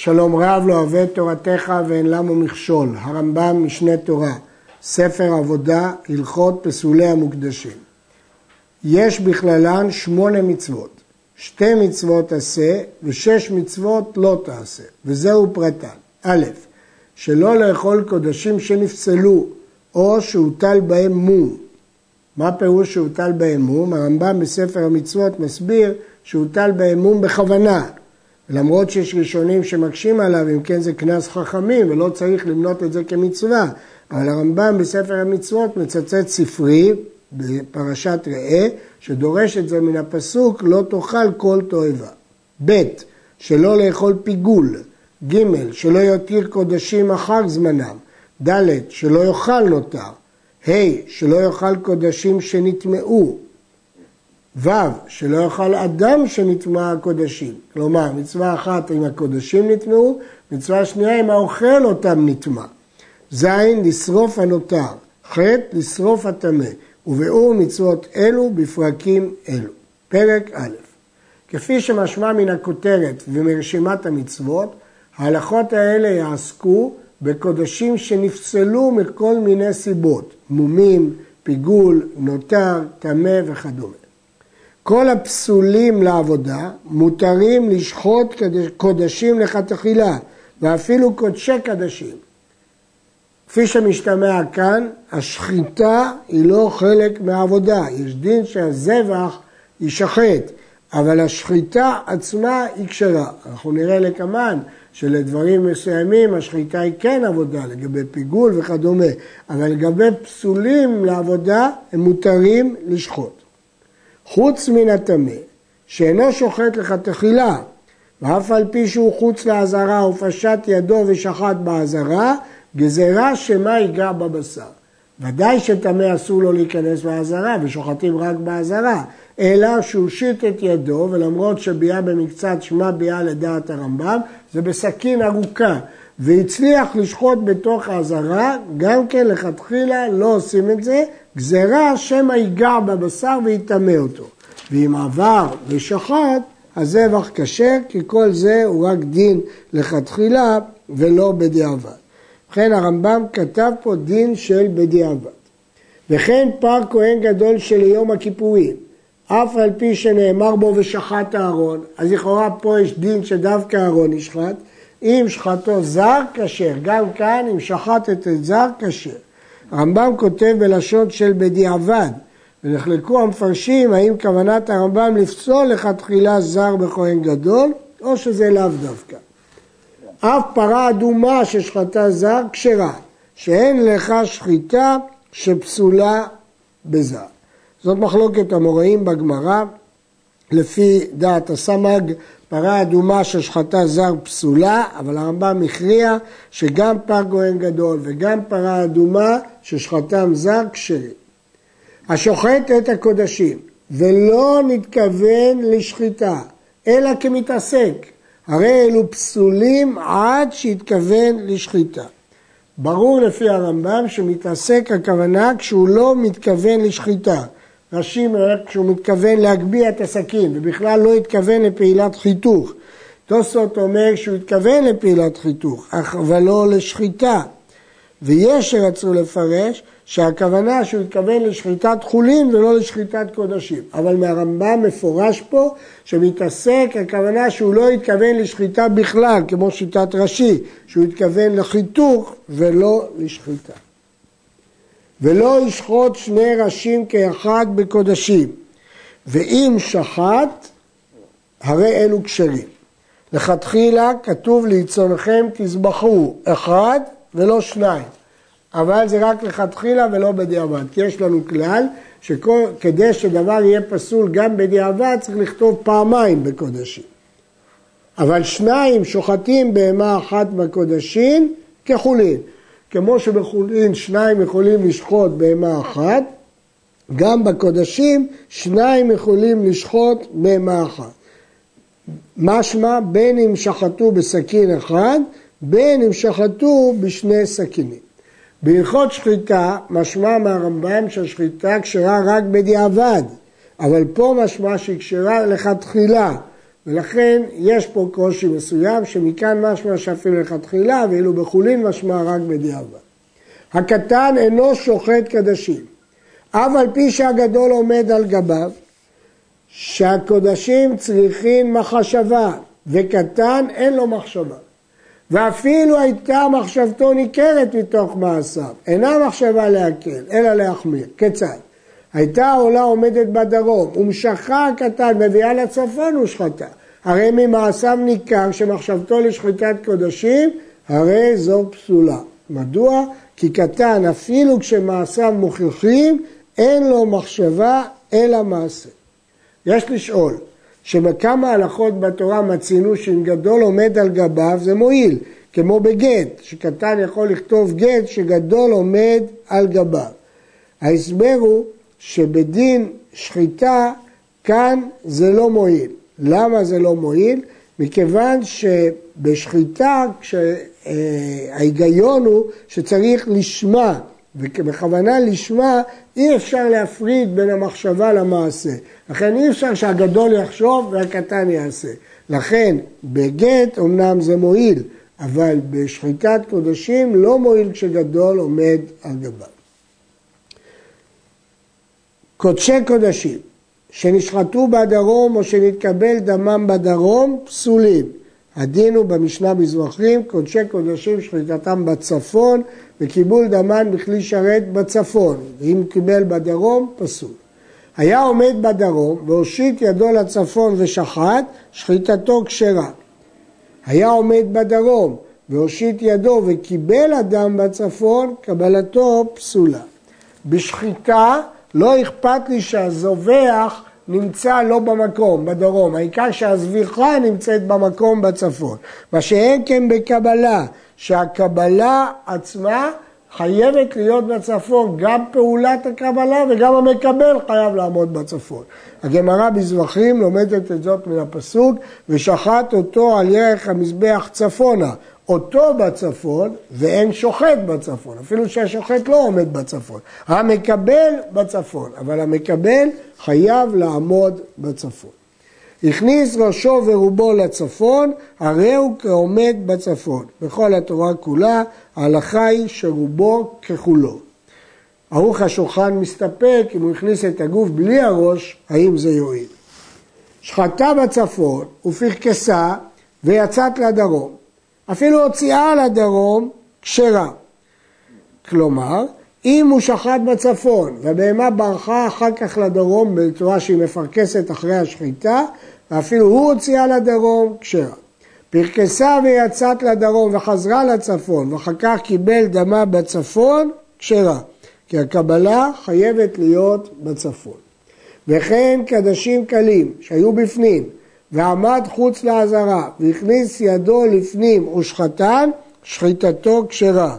שלום רב לא אוהב תורתך ואין למו מכשול, הרמב"ם משנה תורה, ספר עבודה, הלכות פסולי המוקדשים. יש בכללן שמונה מצוות, שתי מצוות עשה ושש מצוות לא תעשה, וזהו פרטן. א', שלא לאכול קודשים שנפסלו או שהוטל בהם מום. מה פירוש שהוטל בהם מום? הרמב"ם בספר המצוות מסביר שהוטל בהם מום בכוונה, למרות שיש ראשונים שמקשים עליו, אם כן זה קנס חכמים ולא צריך למנות את זה כמצווה. אבל הרמב"ם בספר המצוות מצצט ספרי בפרשת ראה, שדורש את זה מן הפסוק לא תאכל כל תועבה. ב' שלא לאכול פיגול. ג' שלא יותיר קודשים אחר זמנם. ד' שלא יאכל נותר. ה' שלא יאכל קודשים שנטמעו. ו', שלא יאכל אדם שנטמע הקודשים. כלומר, מצווה אחת אם הקודשים נטמעו, מצווה שנייה אם האוכל אותם נטמע. ז', לשרוף הנותר. ח', לשרוף הטמא. וביאור מצוות אלו בפרקים אלו. פרק א', כפי שמשמע מן הכותרת ומרשימת המצוות, ההלכות האלה יעסקו בקודשים שנפסלו מכל מיני סיבות, מומים, פיגול, נותר, טמא וכדומה. כל הפסולים לעבודה מותרים לשחוט קודשים לכתחילה, ואפילו קודשי קדשים. כפי שמשתמע כאן, השחיטה היא לא חלק מהעבודה. יש דין שהזבח יישחט, אבל השחיטה עצמה היא כשרה. אנחנו נראה לקמן שלדברים מסוימים השחיטה היא כן עבודה, לגבי פיגול וכדומה, אבל לגבי פסולים לעבודה הם מותרים לשחוט. חוץ מן הטמא, שאינו שוחט לכתחילה, ואף על פי שהוא חוץ לעזרה ופשט ידו ושחט בעזרה, גזירה שמה ייגע בבשר. ודאי שטמא אסור לו להיכנס בעזרה, ושוחטים רק בעזרה, אלא שהוא שיט את ידו, ולמרות שביאה במקצת שמה ביאה לדעת הרמב"ם, זה בסכין ארוכה, והצליח לשחוט בתוך העזרה, גם כן לכתחילה לא עושים את זה, גזירה שמא ייגע בבשר ויטמא אותו. ואם עבר ושחט, הזבח כשר, כי כל זה הוא רק דין לכתחילה ולא בדיעבד. ובכן הרמב"ם כתב פה דין של בדיעבד. וכן פר כהן גדול של יום הכיפורים, אף על פי שנאמר בו ושחט אהרון, אז לכאורה פה יש דין שדווקא אהרון ישחט, אם שחטו זר כשר, גם כאן אם שחטת את זר כשר. הרמב"ם כותב בלשון של בדיעבד, ונחלקו המפרשים האם כוונת הרמב"ם לפסול לכתחילה זר בכהן גדול, או שזה לאו דווקא. אף פרה אדומה ששחטה זר כשרה, שאין לך שחיטה שפסולה בזר. זאת מחלוקת המוראים בגמרא, לפי דעת הסמ"ג, פרה אדומה ששחטה זר פסולה, אבל הרמב"ם הכריע שגם פר כהן גדול וגם פרה אדומה ששחטם זר כשרים. השוחט את הקודשים ולא נתכוון לשחיטה, אלא כמתעסק, הרי אלו פסולים עד שהתכוון לשחיטה. ברור לפי הרמב"ם שמתעסק הכוונה כשהוא לא מתכוון לשחיטה. רש"י אומר כשהוא מתכוון להגביה את הסכין ובכלל לא התכוון לפעילת חיתוך. תוספות אומר שהוא התכוון לפעילת חיתוך, אבל לא לשחיטה. ויש שרצו לפרש שהכוונה שהוא התכוון לשחיטת חולין ולא לשחיטת קודשים. אבל מהרמב"ם מפורש פה שמתעסק, הכוונה שהוא לא התכוון לשחיטה בכלל, כמו שיטת רש"י, שהוא התכוון לחיתוך ולא לשחיטה. ולא ישחוט שני ראשים כאחד בקודשים, ואם שחט, הרי אלו כשרים. לכתחילה כתוב ליצונכם תזבחו אחד ולא שניים. אבל זה רק לכתחילה ולא בדיעבד. כי יש לנו כלל שכדי שדבר יהיה פסול גם בדיעבד צריך לכתוב פעמיים בקודשים. אבל שניים שוחטים בהמה אחת בקודשים כחולין. כמו שבחולין שניים יכולים לשחוט בהמה אחת, גם בקודשים שניים יכולים לשחוט בהמה אחת. משמע בין אם שחטו בסכין אחד, בין אם שחטו בשני סכינים. בהלכות שחיטה משמע מהרמב"ם שהשחיטה כשרה רק בדיעבד, אבל פה משמע שהיא כשרה לכתחילה, ולכן יש פה קושי מסוים שמכאן משמע שאפילו לכתחילה ואילו בחולין משמע רק בדיעבד. הקטן אינו שוחט קדשים, אף על פי שהגדול עומד על גביו, שהקודשים צריכים מחשבה, וקטן אין לו מחשבה. ואפילו הייתה מחשבתו ניכרת מתוך מעשיו, אינה מחשבה להקל, אלא להחמיר. כיצד? הייתה העולה עומדת בדרום, ומשכה הקטן מביאה לצפון ושחטה. הרי ממעשיו ניכר שמחשבתו לשחיטת קודשים, הרי זו פסולה. מדוע? כי קטן, אפילו כשמעשיו מוכיחים, אין לו מחשבה אלא מעשה. יש לשאול, שבכמה הלכות בתורה מצינו שאם גדול עומד על גביו זה מועיל, כמו בגט, שקטן יכול לכתוב גט שגדול עומד על גביו. ההסבר הוא שבדין שחיטה כאן זה לא מועיל. למה זה לא מועיל? מכיוון שבשחיטה ההיגיון הוא שצריך לשמה, ובכוונה לשמה אי אפשר להפריד בין המחשבה למעשה. לכן אי אפשר שהגדול יחשוב והקטן יעשה. לכן בגט אמנם זה מועיל, אבל בשחיטת קודשים לא מועיל כשגדול עומד על גביו. קודשי קודשים שנשחטו בדרום או שנתקבל דמם בדרום פסולים. הדין הוא במשנה בזרחים, קודשי קודשים שחיטתם בצפון וקיבול דמן בכלי שרת בצפון, ואם קיבל בדרום פסול. היה עומד בדרום והושיט ידו לצפון ושחט, שחיטתו כשרה. היה עומד בדרום והושיט ידו וקיבל אדם בצפון, קבלתו פסולה. בשחיטה לא אכפת לי שהזובח נמצא לא במקום, בדרום, העיקר שהזביחה נמצאת במקום בצפון. מה שאין כן בקבלה, שהקבלה עצמה חייבת להיות בצפון, גם פעולת הקבלה וגם המקבל חייב לעמוד בצפון. הגמרא בזבחים לומדת את זאת מן הפסוק, ושחט אותו על ירך המזבח צפונה. אותו בצפון ואין שוחט בצפון, אפילו שהשוחט לא עומד בצפון. המקבל בצפון, אבל המקבל חייב לעמוד בצפון. הכניס ראשו ורובו לצפון, הרי הוא כעומד בצפון. בכל התורה כולה, ההלכה היא שרובו ככולו. ערוך השולחן מסתפק אם הוא הכניס את הגוף בלי הראש, האם זה יועיל. שחטה בצפון ופרקסה ויצאת לדרום. אפילו הוציאה לדרום כשרה. כלומר, אם הוא שחט בצפון והבהמה ברחה אחר כך לדרום בצורה שהיא מפרכסת אחרי השחיטה, ואפילו הוא הוציאה לדרום כשרה. פרקסה ויצאת לדרום וחזרה לצפון ואחר כך קיבל דמה בצפון, כשרה. כי הקבלה חייבת להיות בצפון. וכן קדשים קלים שהיו בפנים ועמד חוץ לעזרה והכניס ידו לפנים ושחטן, שחיטתו כשרה.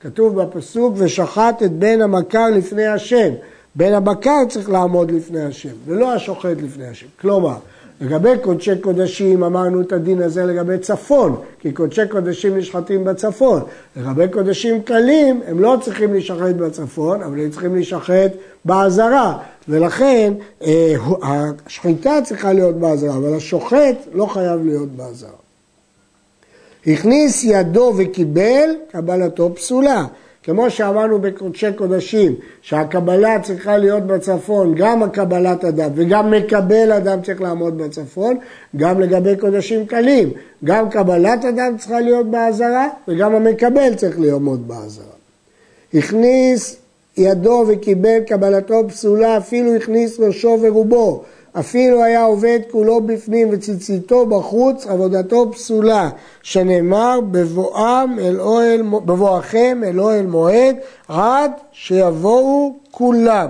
כתוב בפסוק ושחט את בן המכר לפני השם. בן הבקר צריך לעמוד לפני השם, ולא השוחט לפני השם. כלומר, לגבי קודשי קודשים אמרנו את הדין הזה לגבי צפון, כי קודשי קודשים נשחטים בצפון. לגבי קודשים קלים הם לא צריכים להישחט בצפון, אבל הם צריכים להישחט בעזרה. ולכן אה, השחיטה צריכה להיות בעזרה, אבל השוחט לא חייב להיות בעזרה. הכניס ידו וקיבל, קבלתו פסולה. כמו שאמרנו בקודשי קודשים, שהקבלה צריכה להיות בצפון, גם הקבלת אדם וגם מקבל אדם צריך לעמוד בצפון, גם לגבי קודשים קלים, גם קבלת אדם צריכה להיות באזהרה וגם המקבל צריך לעמוד באזהרה. הכניס ידו וקיבל קבלתו פסולה, אפילו הכניס ראשו ורובו. אפילו היה עובד כולו בפנים וציציתו בחוץ, עבודתו פסולה, שנאמר בבואם אל אוהל, בבואכם אל אוהל מועד, עד שיבואו כולם.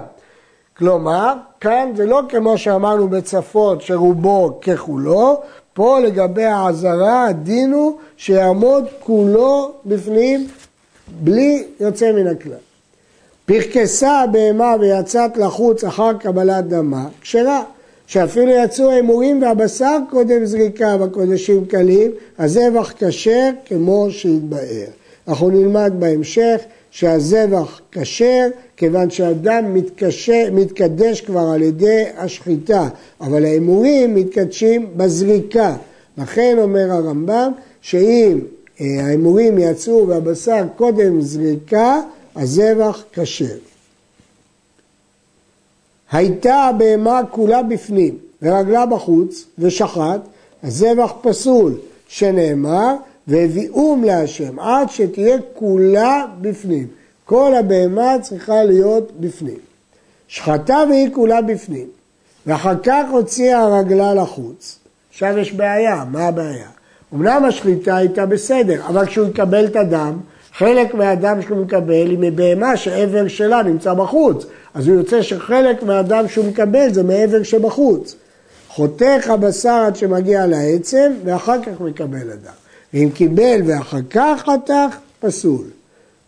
כלומר, כאן זה לא כמו שאמרנו בצפון שרובו ככולו, פה לגבי העזרה הדין הוא שיעמוד כולו בפנים בלי יוצא מן הכלל. פרקסה הבהמה ויצאת לחוץ אחר קבלת דמה, כשרה. שאפילו יצאו ההימורים והבשר קודם זריקה בקודשים קלים, הזבח כשר כמו שהתבאר. אנחנו נלמד בהמשך שהזבח כשר, כיוון שאדם מתקשה, מתקדש כבר על ידי השחיטה, אבל ההימורים מתקדשים בזריקה. לכן אומר הרמב"ם, שאם אה, ההימורים יצאו והבשר קודם זריקה, הזבח כשר. הייתה הבהמה כולה בפנים ורגלה בחוץ ושחט, הזבח פסול, שנאמר והביאום להשם עד שתהיה כולה בפנים. כל הבהמה צריכה להיות בפנים. שחטה והיא כולה בפנים, ואחר כך הוציאה הרגלה לחוץ. עכשיו יש בעיה, מה הבעיה? אמנם השחיטה הייתה בסדר, אבל כשהוא יקבל את הדם, חלק מהדם שהוא מקבל היא מבהמה שעבר שלה נמצא בחוץ. אז הוא יוצא שחלק מהדם שהוא מקבל זה מעבר שבחוץ. חותך הבשר עד שמגיע לעצם, ואחר כך מקבל הדם. ואם קיבל ואחר כך חתך, פסול.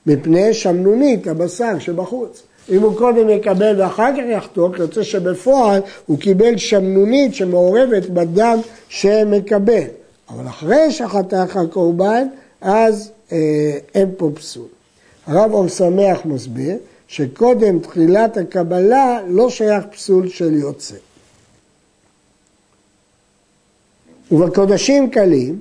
מפני שמנונית הבשר שבחוץ. אם הוא קודם יקבל ואחר כך יחתוך, יוצא שבפועל הוא קיבל שמנונית שמעורבת בדם שמקבל. אבל אחרי שחתך הקורבן, אז אין פה פסול. הרב אור שמח מסביר שקודם תחילת הקבלה לא שייך פסול של יוצא. ובקודשים קלים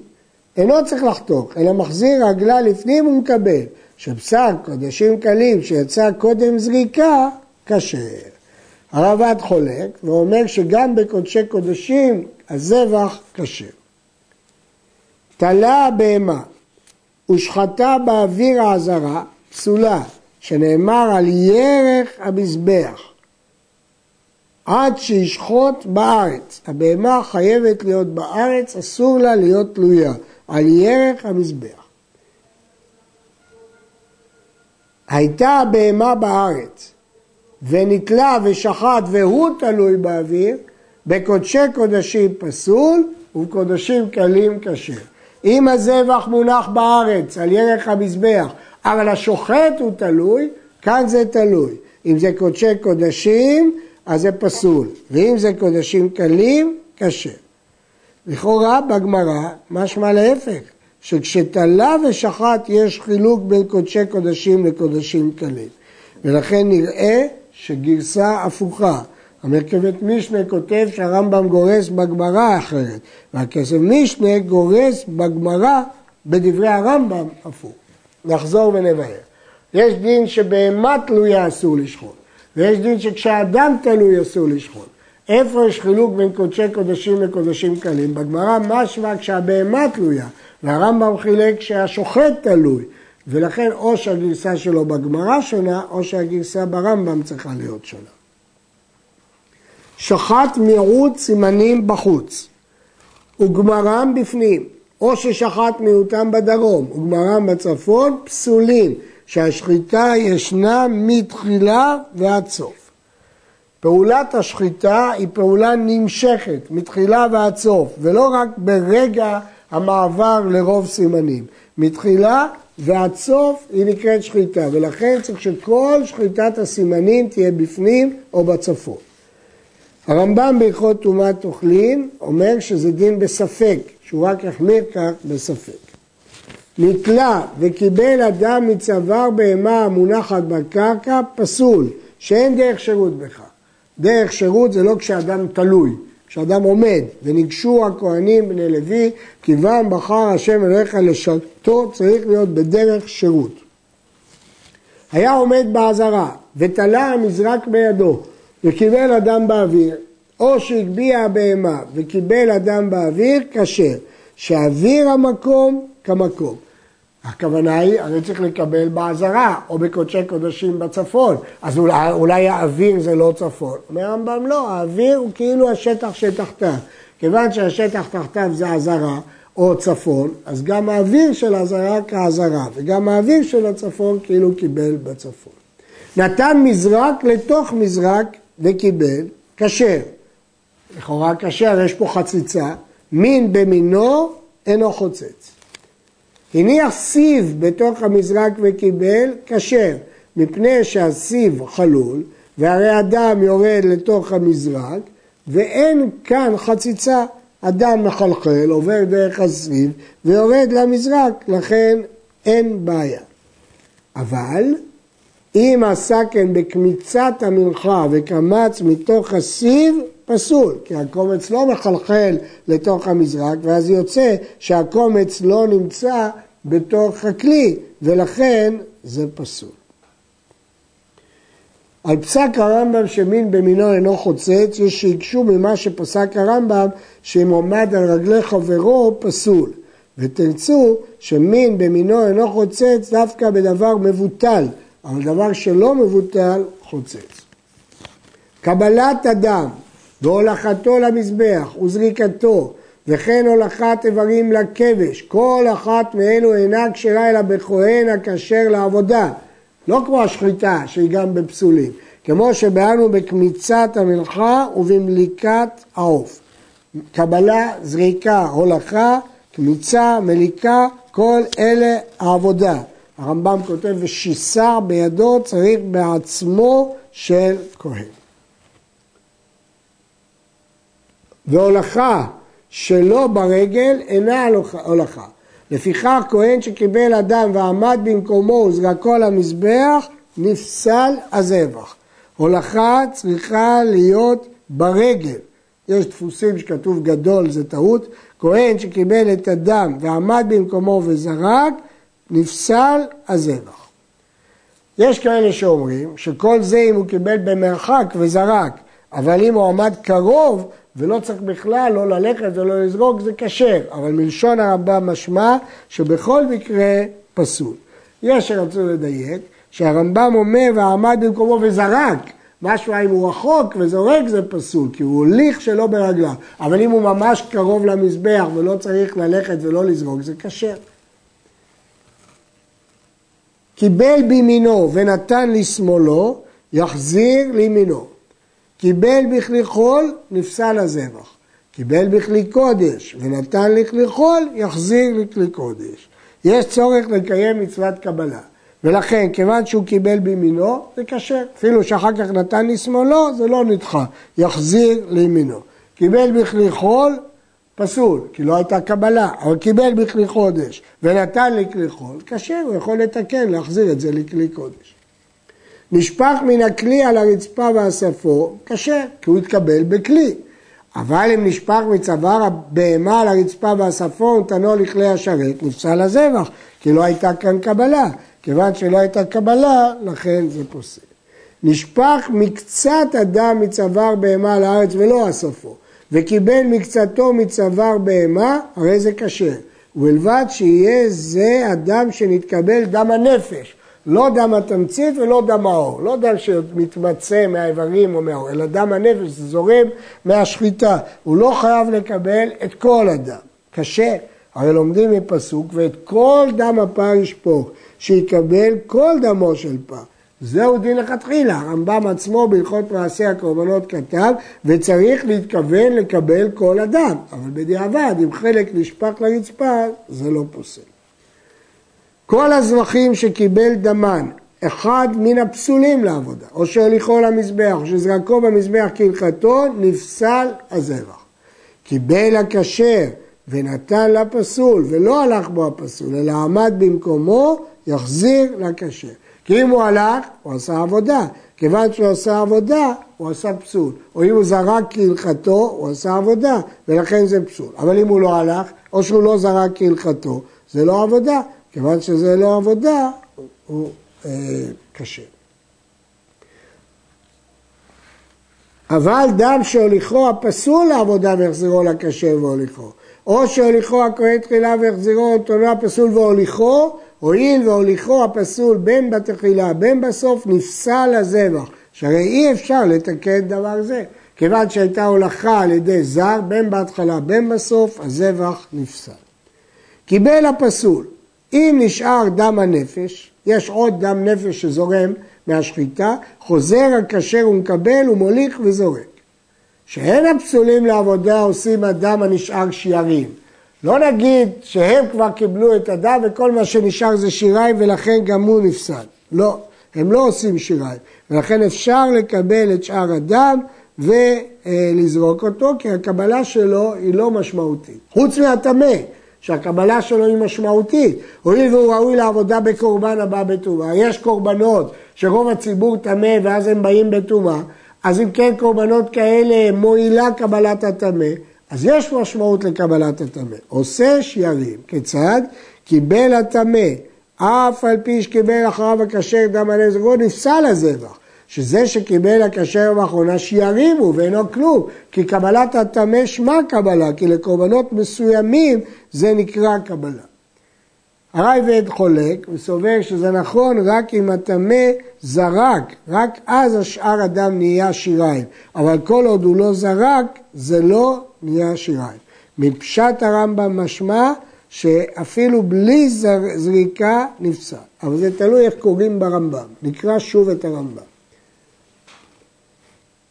אינו צריך לחתוך, אלא מחזיר רגלה לפנים ומקבל, שבשר קודשים קלים שיצא קודם זריקה, כשר. הרב"ד חולק ואומר שגם בקודשי קודשים הזבח כשר. תלה בהמה ושחטה באוויר העזרה, פסולה, שנאמר על ירך המזבח, עד שישחוט בארץ. הבהמה חייבת להיות בארץ, אסור לה להיות תלויה. על ירך המזבח. הייתה הבהמה בארץ ונתלה ושחט והוא תלוי באוויר, בקודשי קודשים פסול ובקודשים קלים כשר. אם הזבח מונח בארץ על ירך המזבח, אבל השוחט הוא תלוי, כאן זה תלוי. אם זה קודשי קודשים, אז זה פסול, ואם זה קודשים קלים, כשר. לכאורה בגמרא משמע להפך, שכשתלה ושחט יש חילוק בין קודשי קודשים לקודשים קלים. ולכן נראה שגרסה הפוכה. המרכבת משנה כותב שהרמב"ם גורס בגמרא אחרת, והכסף משנה גורס בגמרא בדברי הרמב"ם הפוך. נחזור ונבהר. יש דין שבהמה תלויה אסור לשחוט, ויש דין שכשהאדם תלוי אסור לשחוט. איפה יש חילוק בין קודשי קודשים לקודשים קלים? בגמרא משמע כשהבהמה תלויה, והרמב"ם חילק שהשוחט תלוי, ולכן או שהגרסה שלו בגמרא שונה, או שהגרסה ברמב"ם צריכה להיות שונה. שחט מיעוט סימנים בחוץ, וגמרם בפנים, או ששחט מיעוטם בדרום, וגמרם בצפון, פסולים, שהשחיטה ישנה מתחילה ועד סוף. פעולת השחיטה היא פעולה נמשכת מתחילה ועד סוף, ולא רק ברגע המעבר לרוב סימנים. מתחילה ועד סוף היא נקראת שחיטה, ולכן צריך שכל שחיטת הסימנים תהיה בפנים או בצפון. הרמב"ם בהלכות טומאת אוכלים אומר שזה דין בספק, שהוא רק יחמיר כך בספק. נתלה וקיבל אדם מצוואר בהמה המונחת בקרקע פסול, שאין דרך שירות בכך. דרך שירות זה לא כשאדם תלוי, כשאדם עומד, וניגשו הכהנים בני לוי, כיוון בחר השם אליך לשרתו, צריך להיות בדרך שירות. היה עומד בעזרה, ותלה המזרק בידו, וקיבל אדם באוויר, או שהגביה הבהמה וקיבל אדם באוויר, כשר, שאוויר המקום כמקום. הכוונה היא, אני צריך לקבל בעזרה, או בקודשי קודשים בצפון, אז אולי, אולי האוויר זה לא צפון. אומר הרמב"ם, לא, האוויר הוא כאילו השטח שתחתיו. כיוון שהשטח תחתיו זה עזרה, או צפון, אז גם האוויר של עזרה כעזרה, וגם האוויר של הצפון כאילו קיבל בצפון. נתן מזרק לתוך מזרק וקיבל כשר. לכאורה כשר, יש פה חציצה, מין במינו אינו חוצץ. הניח סיב בתוך המזרק וקיבל, כשר, מפני שהסיב חלול, והרי הדם יורד לתוך המזרק, ואין כאן חציצה. הדם מחלחל, עובר דרך הסיב, ויורד למזרק, לכן אין בעיה. אבל אם עשה כן בקמיצת המנחה וקמץ מתוך הסיב, פסול, כי הקומץ לא מחלחל לתוך המזרק, ואז יוצא שהקומץ לא נמצא בתוך הכלי, ולכן זה פסול. על פסק הרמב"ם שמין במינו אינו חוצץ, יש שהקשו ממה שפסק הרמב"ם שאם עומד על רגלי חברו פסול. ותרצו שמין במינו אינו חוצץ דווקא בדבר מבוטל, אבל דבר שלא מבוטל חוצץ. קבלת אדם והולכתו למזבח וזריקתו וכן הולכת איברים לכבש, כל אחת מאלו אינה כשרה אלא בכהן הכשר לעבודה, לא כמו השחיטה שהיא גם בפסולים, כמו שבאנו בקמיצת המלחה ובמליקת העוף. קבלה, זריקה, הולכה, קמיצה, מליקה, כל אלה העבודה. הרמב"ם כותב, ושיסר בידו צריך בעצמו של כהן. והולכה שלא ברגל אינה הולכה. לפיכך כהן שקיבל אדם ועמד במקומו וזרקו על המזבח, נפסל הזבח. הולכה צריכה להיות ברגל. יש דפוסים שכתוב גדול, זה טעות. כהן שקיבל את הדם ועמד במקומו וזרק, נפסל הזבח. יש כאלה שאומרים שכל זה אם הוא קיבל במרחק וזרק, אבל אם הוא עמד קרוב ולא צריך בכלל לא ללכת ולא לזרוק, זה כשר, אבל מלשון הרמב"ם משמע שבכל מקרה פסול. יש שרצו לדייק שהרמב"ם אומר ועמד במקומו וזרק, משהו אם הוא רחוק וזורק זה פסול, כי הוא הוליך שלא ברגליו, אבל אם הוא ממש קרוב למזבח ולא צריך ללכת ולא לזרוק, זה כשר. קיבל בימינו ונתן לשמאלו, יחזיר לימינו. קיבל בכלי חול, נפסל הזבח. קיבל בכלי קודש ונתן לכלי חול, יחזיר לכלי קודש. יש צורך לקיים מצוות קבלה. ולכן, כיוון שהוא קיבל בימינו, זה כשר. אפילו שאחר כך נתן לשמאלו, זה לא נדחה. יחזיר לימינו. קיבל בכלי חול, פסול, כי לא הייתה קבלה, אבל קיבל בכלי קודש ונתן לכלי חול, כשר, הוא יכול לתקן, להחזיר את זה לכלי קודש. נשפך מן הכלי על הרצפה ואספו, כשר, כי הוא התקבל בכלי. אבל אם נשפך מצוואר הבהמה על הרצפה ואספו ונתנו לכלי השרת, נפסל הזבח, כי לא הייתה כאן קבלה. כיוון שלא הייתה קבלה, לכן זה פוסל. נשפך מקצת אדם מצוואר בהמה לארץ ולא אספו, וקיבל מקצתו מצוואר בהמה, הרי זה כשר. ובלבד שיהיה זה אדם שנתקבל דם הנפש, לא דם התמצית ולא דם האור, לא דם שמתמצא מהאיברים או מהאור, אלא דם הנפש, זורם מהשחיטה, הוא לא חייב לקבל את כל הדם, קשה, הרי לומדים מפסוק ואת כל דם הפר ישפוך, שיקבל כל דמו של פר. זהו דין לכתחילה, הרמב"ם עצמו בהלכות מעשי הקורבנות כתב וצריך להתכוון לקבל כל אדם, אבל בדיעבד אם חלק נשפך לרצפה זה לא פוסל. כל הזרחים שקיבל דמן, אחד מן הפסולים לעבודה, או שהוליכו למזבח, או שזרקו במזבח כהלכתו, נפסל הזבח. קיבל הכשר ונתן לפסול, ולא הלך בו הפסול, אלא עמד במקומו, יחזיר לכשר. כי אם הוא הלך, הוא עשה עבודה. כיוון שהוא עשה עבודה, הוא עשה פסול. או אם הוא זרק כהלכתו, הוא עשה עבודה, ולכן זה פסול. אבל אם הוא לא הלך, או שהוא לא זרק כהלכתו, זה לא עבודה. כיוון שזה לא עבודה, הוא אה, קשה. אבל דם שהוליכו הפסול לעבודה והחזירו לכשר והוליכו, או שהוליכו הכהן תחילה והחזירו אותו הפסול והוליכו, הואיל והוליכו הפסול בין בתחילה בין בסוף נפסל הזבח, שהרי אי אפשר לתקן דבר זה, כיוון שהייתה הולכה על ידי זר בין בהתחלה בין בסוף, הזבח נפסל. קיבל הפסול אם נשאר דם הנפש, יש עוד דם נפש שזורם מהשחיטה, חוזר הכשר ומקבל ומוליך וזורק. שאין הפסולים לעבודה עושים הדם הנשאר שיערים. לא נגיד שהם כבר קיבלו את הדם וכל מה שנשאר זה שיריים ולכן גם הוא נפסל. לא, הם לא עושים שיריים. ולכן אפשר לקבל את שאר הדם ולזרוק אותו, כי הקבלה שלו היא לא משמעותית. חוץ מהטמא, שהקבלה שלו היא משמעותית. הואיל והוא ראוי לעבודה בקורבן הבא בטומאה, יש קורבנות שרוב הציבור טמא ואז הם באים בטומאה, אז אם כן קורבנות כאלה מועילה קבלת הטמא, אז יש משמעות לקבלת הטמא. עושה שירים, כיצד? קיבל הטמא, אף על פי שקיבל אחריו הכשר דם הנזק, הוא נפסל הזבח. שזה שקיבל הכשר באחרונה שירימו ואינו כלום, כי קבלת הטמא שמה קבלה, כי לקורבנות מסוימים זה נקרא קבלה. הרייבד חולק וסובר שזה נכון רק אם הטמא זרק, רק אז השאר אדם נהיה שיריים, אבל כל עוד הוא לא זרק זה לא נהיה שיריים. מפשט הרמב"ם משמע שאפילו בלי זריקה נפסל, אבל זה תלוי איך קוראים ברמב"ם, נקרא שוב את הרמב"ם.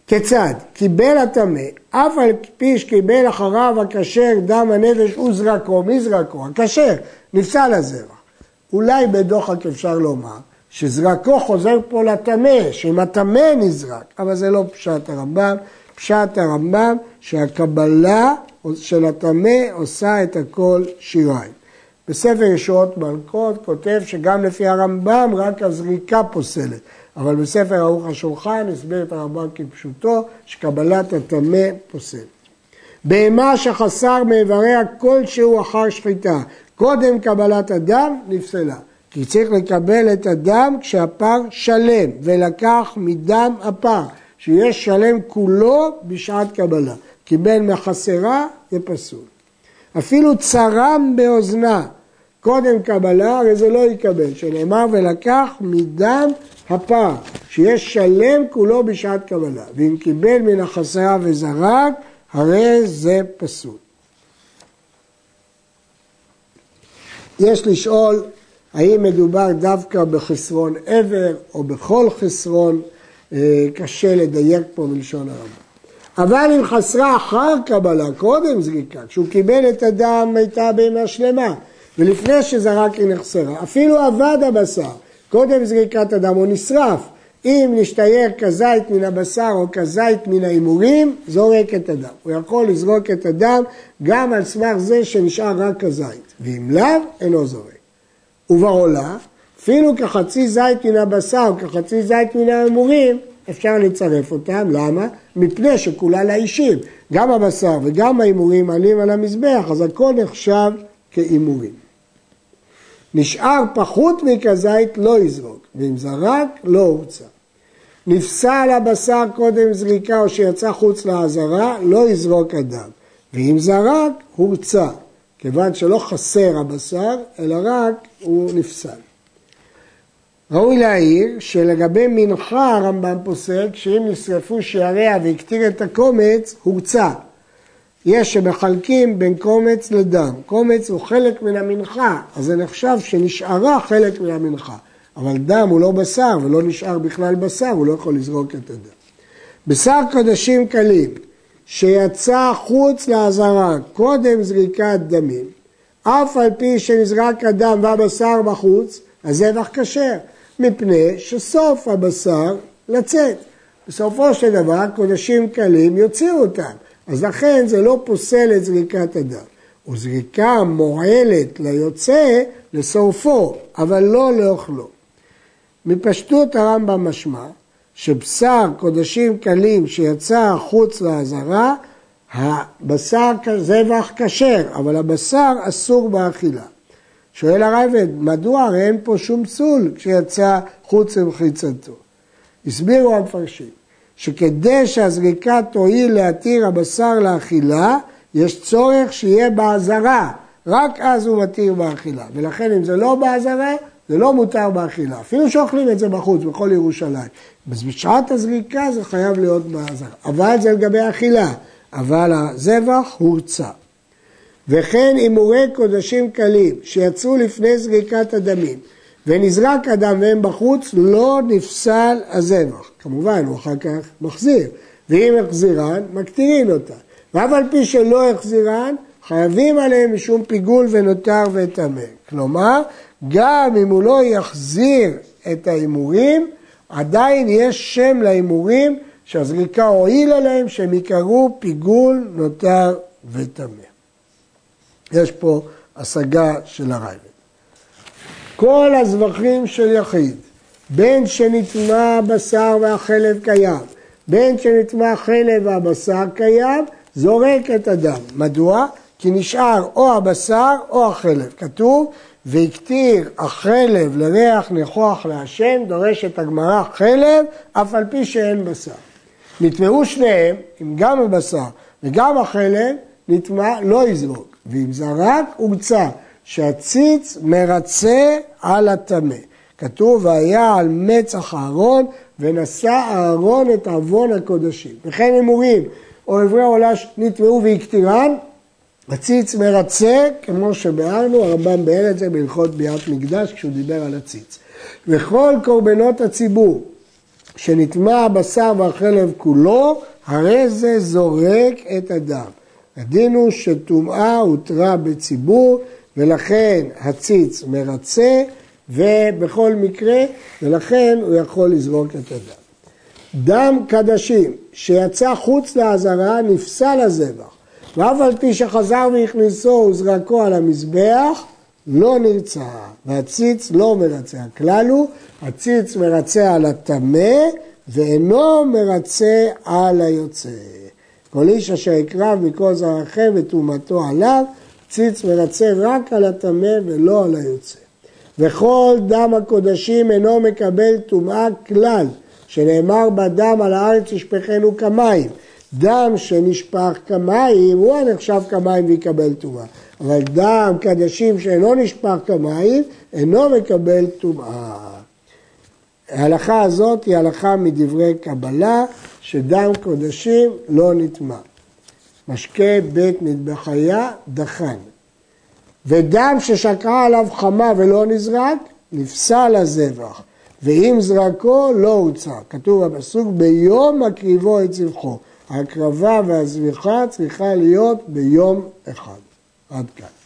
כיצד? קיבל הטמא, אף על פי שקיבל אחריו הכשר דם הנפש וזרקו, מי זרקו? הכשר, נפסל הזרע. אולי בדוחק אפשר לומר שזרקו חוזר פה לטמא, שאם הטמא נזרק, אבל זה לא פשט הרמב"ם, פשט הרמב"ם שהקבלה של הטמא עושה את הכל שיריים. בספר ישועות מלכות כותב שגם לפי הרמב"ם רק הזריקה פוסלת. אבל בספר ערוך השולחן הסביר את הרמב"ם כפשוטו, שקבלת הטמא פוסל. בהמה שחסר מאיבריה כלשהו אחר שחיטה, קודם קבלת הדם נפסלה. כי צריך לקבל את הדם כשהפר שלם, ולקח מדם הפר, שיש שלם כולו בשעת קבלה. קיבל מחסרה, זה פסול. אפילו צרם באוזנה, קודם קבלה, הרי זה לא יקבל, שנאמר ולקח מדם הפר, שיש שלם כולו בשעת קבלה, ואם קיבל מן החסרה וזרק, הרי זה פסול. יש לשאול האם מדובר דווקא בחסרון עבר או בכל חסרון, קשה לדייק פה מלשון הרמב"ם. אבל אם חסרה אחר קבלה, קודם זריקה, כשהוא קיבל את הדם הייתה בהמה שלמה, ולפני שזרק היא נחסרה, אפילו אבד הבשר, קודם זריקת הדם הוא נשרף. אם נשתייר כזית מן הבשר או כזית מן ההימורים, זורק את הדם. הוא יכול לזרוק את הדם גם על סמך זה שנשאר רק כזית, ואם לאו, אינו זורק. ובעולה, אפילו כחצי זית מן הבשר כחצי זית מן ההימורים, אפשר לצרף אותם, למה? מפני שכולה לאישים. גם הבשר וגם ההימורים עלים על המזבח, אז הכל נחשב כהימורים. נשאר פחות מכזית לא יזרוק, ואם זרק לא הורצה. נפסל הבשר קודם זריקה או שיצא חוץ לעזרה, לא יזרוק אדם. ואם זרק, הורצה. כיוון שלא חסר הבשר, אלא רק הוא נפסל. ראוי להעיר שלגבי מנחה הרמב"ם פוסק שאם נשרפו שעריה והקטיר את הקומץ, הורצה. יש שמחלקים בין קומץ לדם. קומץ הוא חלק מן המנחה, אז זה נחשב שנשארה חלק מן המנחה. אבל דם הוא לא בשר ולא נשאר בכלל בשר, הוא לא יכול לזרוק את הדם. בשר קודשים קלים שיצא חוץ לעזרה קודם זריקת דמים, אף על פי שנזרק הדם והבשר בחוץ, הזבח כשר, מפני שסוף הבשר לצאת. בסופו של דבר קודשים קלים יוציאו אותם. אז לכן זה לא פוסל את זריקת הדם. וזריקה מועלת ליוצא לשורפו, אבל לא לאוכלו. מפשטות הרמב"ם משמע שבשר קודשים קלים שיצא החוץ לעזרה, הבשר זבח כשר, אבל הבשר אסור באכילה. שואל הרייבד, מדוע הרי אין פה שום פסול כשיצא חוץ למחיצתו? הסבירו המפרשים, שכדי שהזריקה תועיל להתיר הבשר לאכילה, יש צורך שיהיה באזהרה, רק אז הוא מתיר באכילה. ולכן אם זה לא באזהרה, זה לא מותר באכילה. אפילו שאוכלים את זה בחוץ, בכל ירושלים. בשעת הזריקה זה חייב להיות באזהרה. אבל זה לגבי אכילה. אבל הזבח הורצה. וכן הימורי קודשים קלים שיצאו לפני זריקת הדמים ונזרק הדם והם בחוץ, לא נפסל הזבח. כמובן, הוא אחר כך מחזיר. ואם החזירן, מקטירין אותה. ואף על פי שלא החזירן, חייבים עליהם משום פיגול ונותר וטמא. כלומר, גם אם הוא לא יחזיר את ההימורים, עדיין יש שם להימורים שהזריקה הועילה להם, שהם יקראו פיגול, נותר וטמא. יש פה השגה של הרייבד. כל הזבחים של יחיד, בין שנטמע הבשר והחלב קיים, בין שנטמע החלב והבשר קיים, זורק את הדם. מדוע? כי נשאר או הבשר או החלב. כתוב, והקטיר החלב לריח ניחוח להשם, דורשת הגמרא חלב, אף על פי שאין בשר. נטמעו שניהם, אם גם הבשר וגם החלב, נטמע, לא יזרוק. ואם זרק, הומצא, שהציץ מרצה על הטמא. כתוב, והיה על מצח אהרון, ונשא אהרון את עוון הקודשים. וכן אמורים, או אברי עולש נטמעו והקטירן, הציץ מרצה, כמו שביארנו, הרמב"ם ביאר את זה בהלכות ביאת מקדש, כשהוא דיבר על הציץ. וכל קורבנות הציבור, שנטמע הבשר והחלב כולו, הרי זה זורק את הדם. הדין הוא שטומאה הותרה בציבור, ולכן הציץ מרצה, ובכל מקרה, ולכן הוא יכול לזרוק את הדם. דם קדשים שיצא חוץ לעזרה נפסל הזבח, ואף על פי שחזר והכניסו וזרקו על המזבח, לא נרצה, והציץ לא מרצה. הכלל הוא, הציץ מרצה על הטמא, ואינו מרצה על היוצא. כל איש אשר יקרב מכל זרעכם וטומאתו עליו, ציץ מרצה רק על הטמא ולא על היוצא. וכל דם הקודשים אינו מקבל טומאה כלל, שנאמר בדם על הארץ ישפכנו כמים. דם שנשפך כמים, הוא הנחשב כמים ויקבל טומאה. אבל דם קדשים שאינו נשפך כמים, אינו מקבל טומאה. ההלכה הזאת היא הלכה מדברי קבלה, שדם קודשים לא נטמע. משקה בית נטבחיה דחן. ודם ששקעה עליו חמה ולא נזרק, נפסל הזבח. ואם זרקו לא הוצא. כתוב בפסוק ביום מקריבו את זבחו. ההקרבה והזביחה צריכה להיות ביום אחד. עד כאן.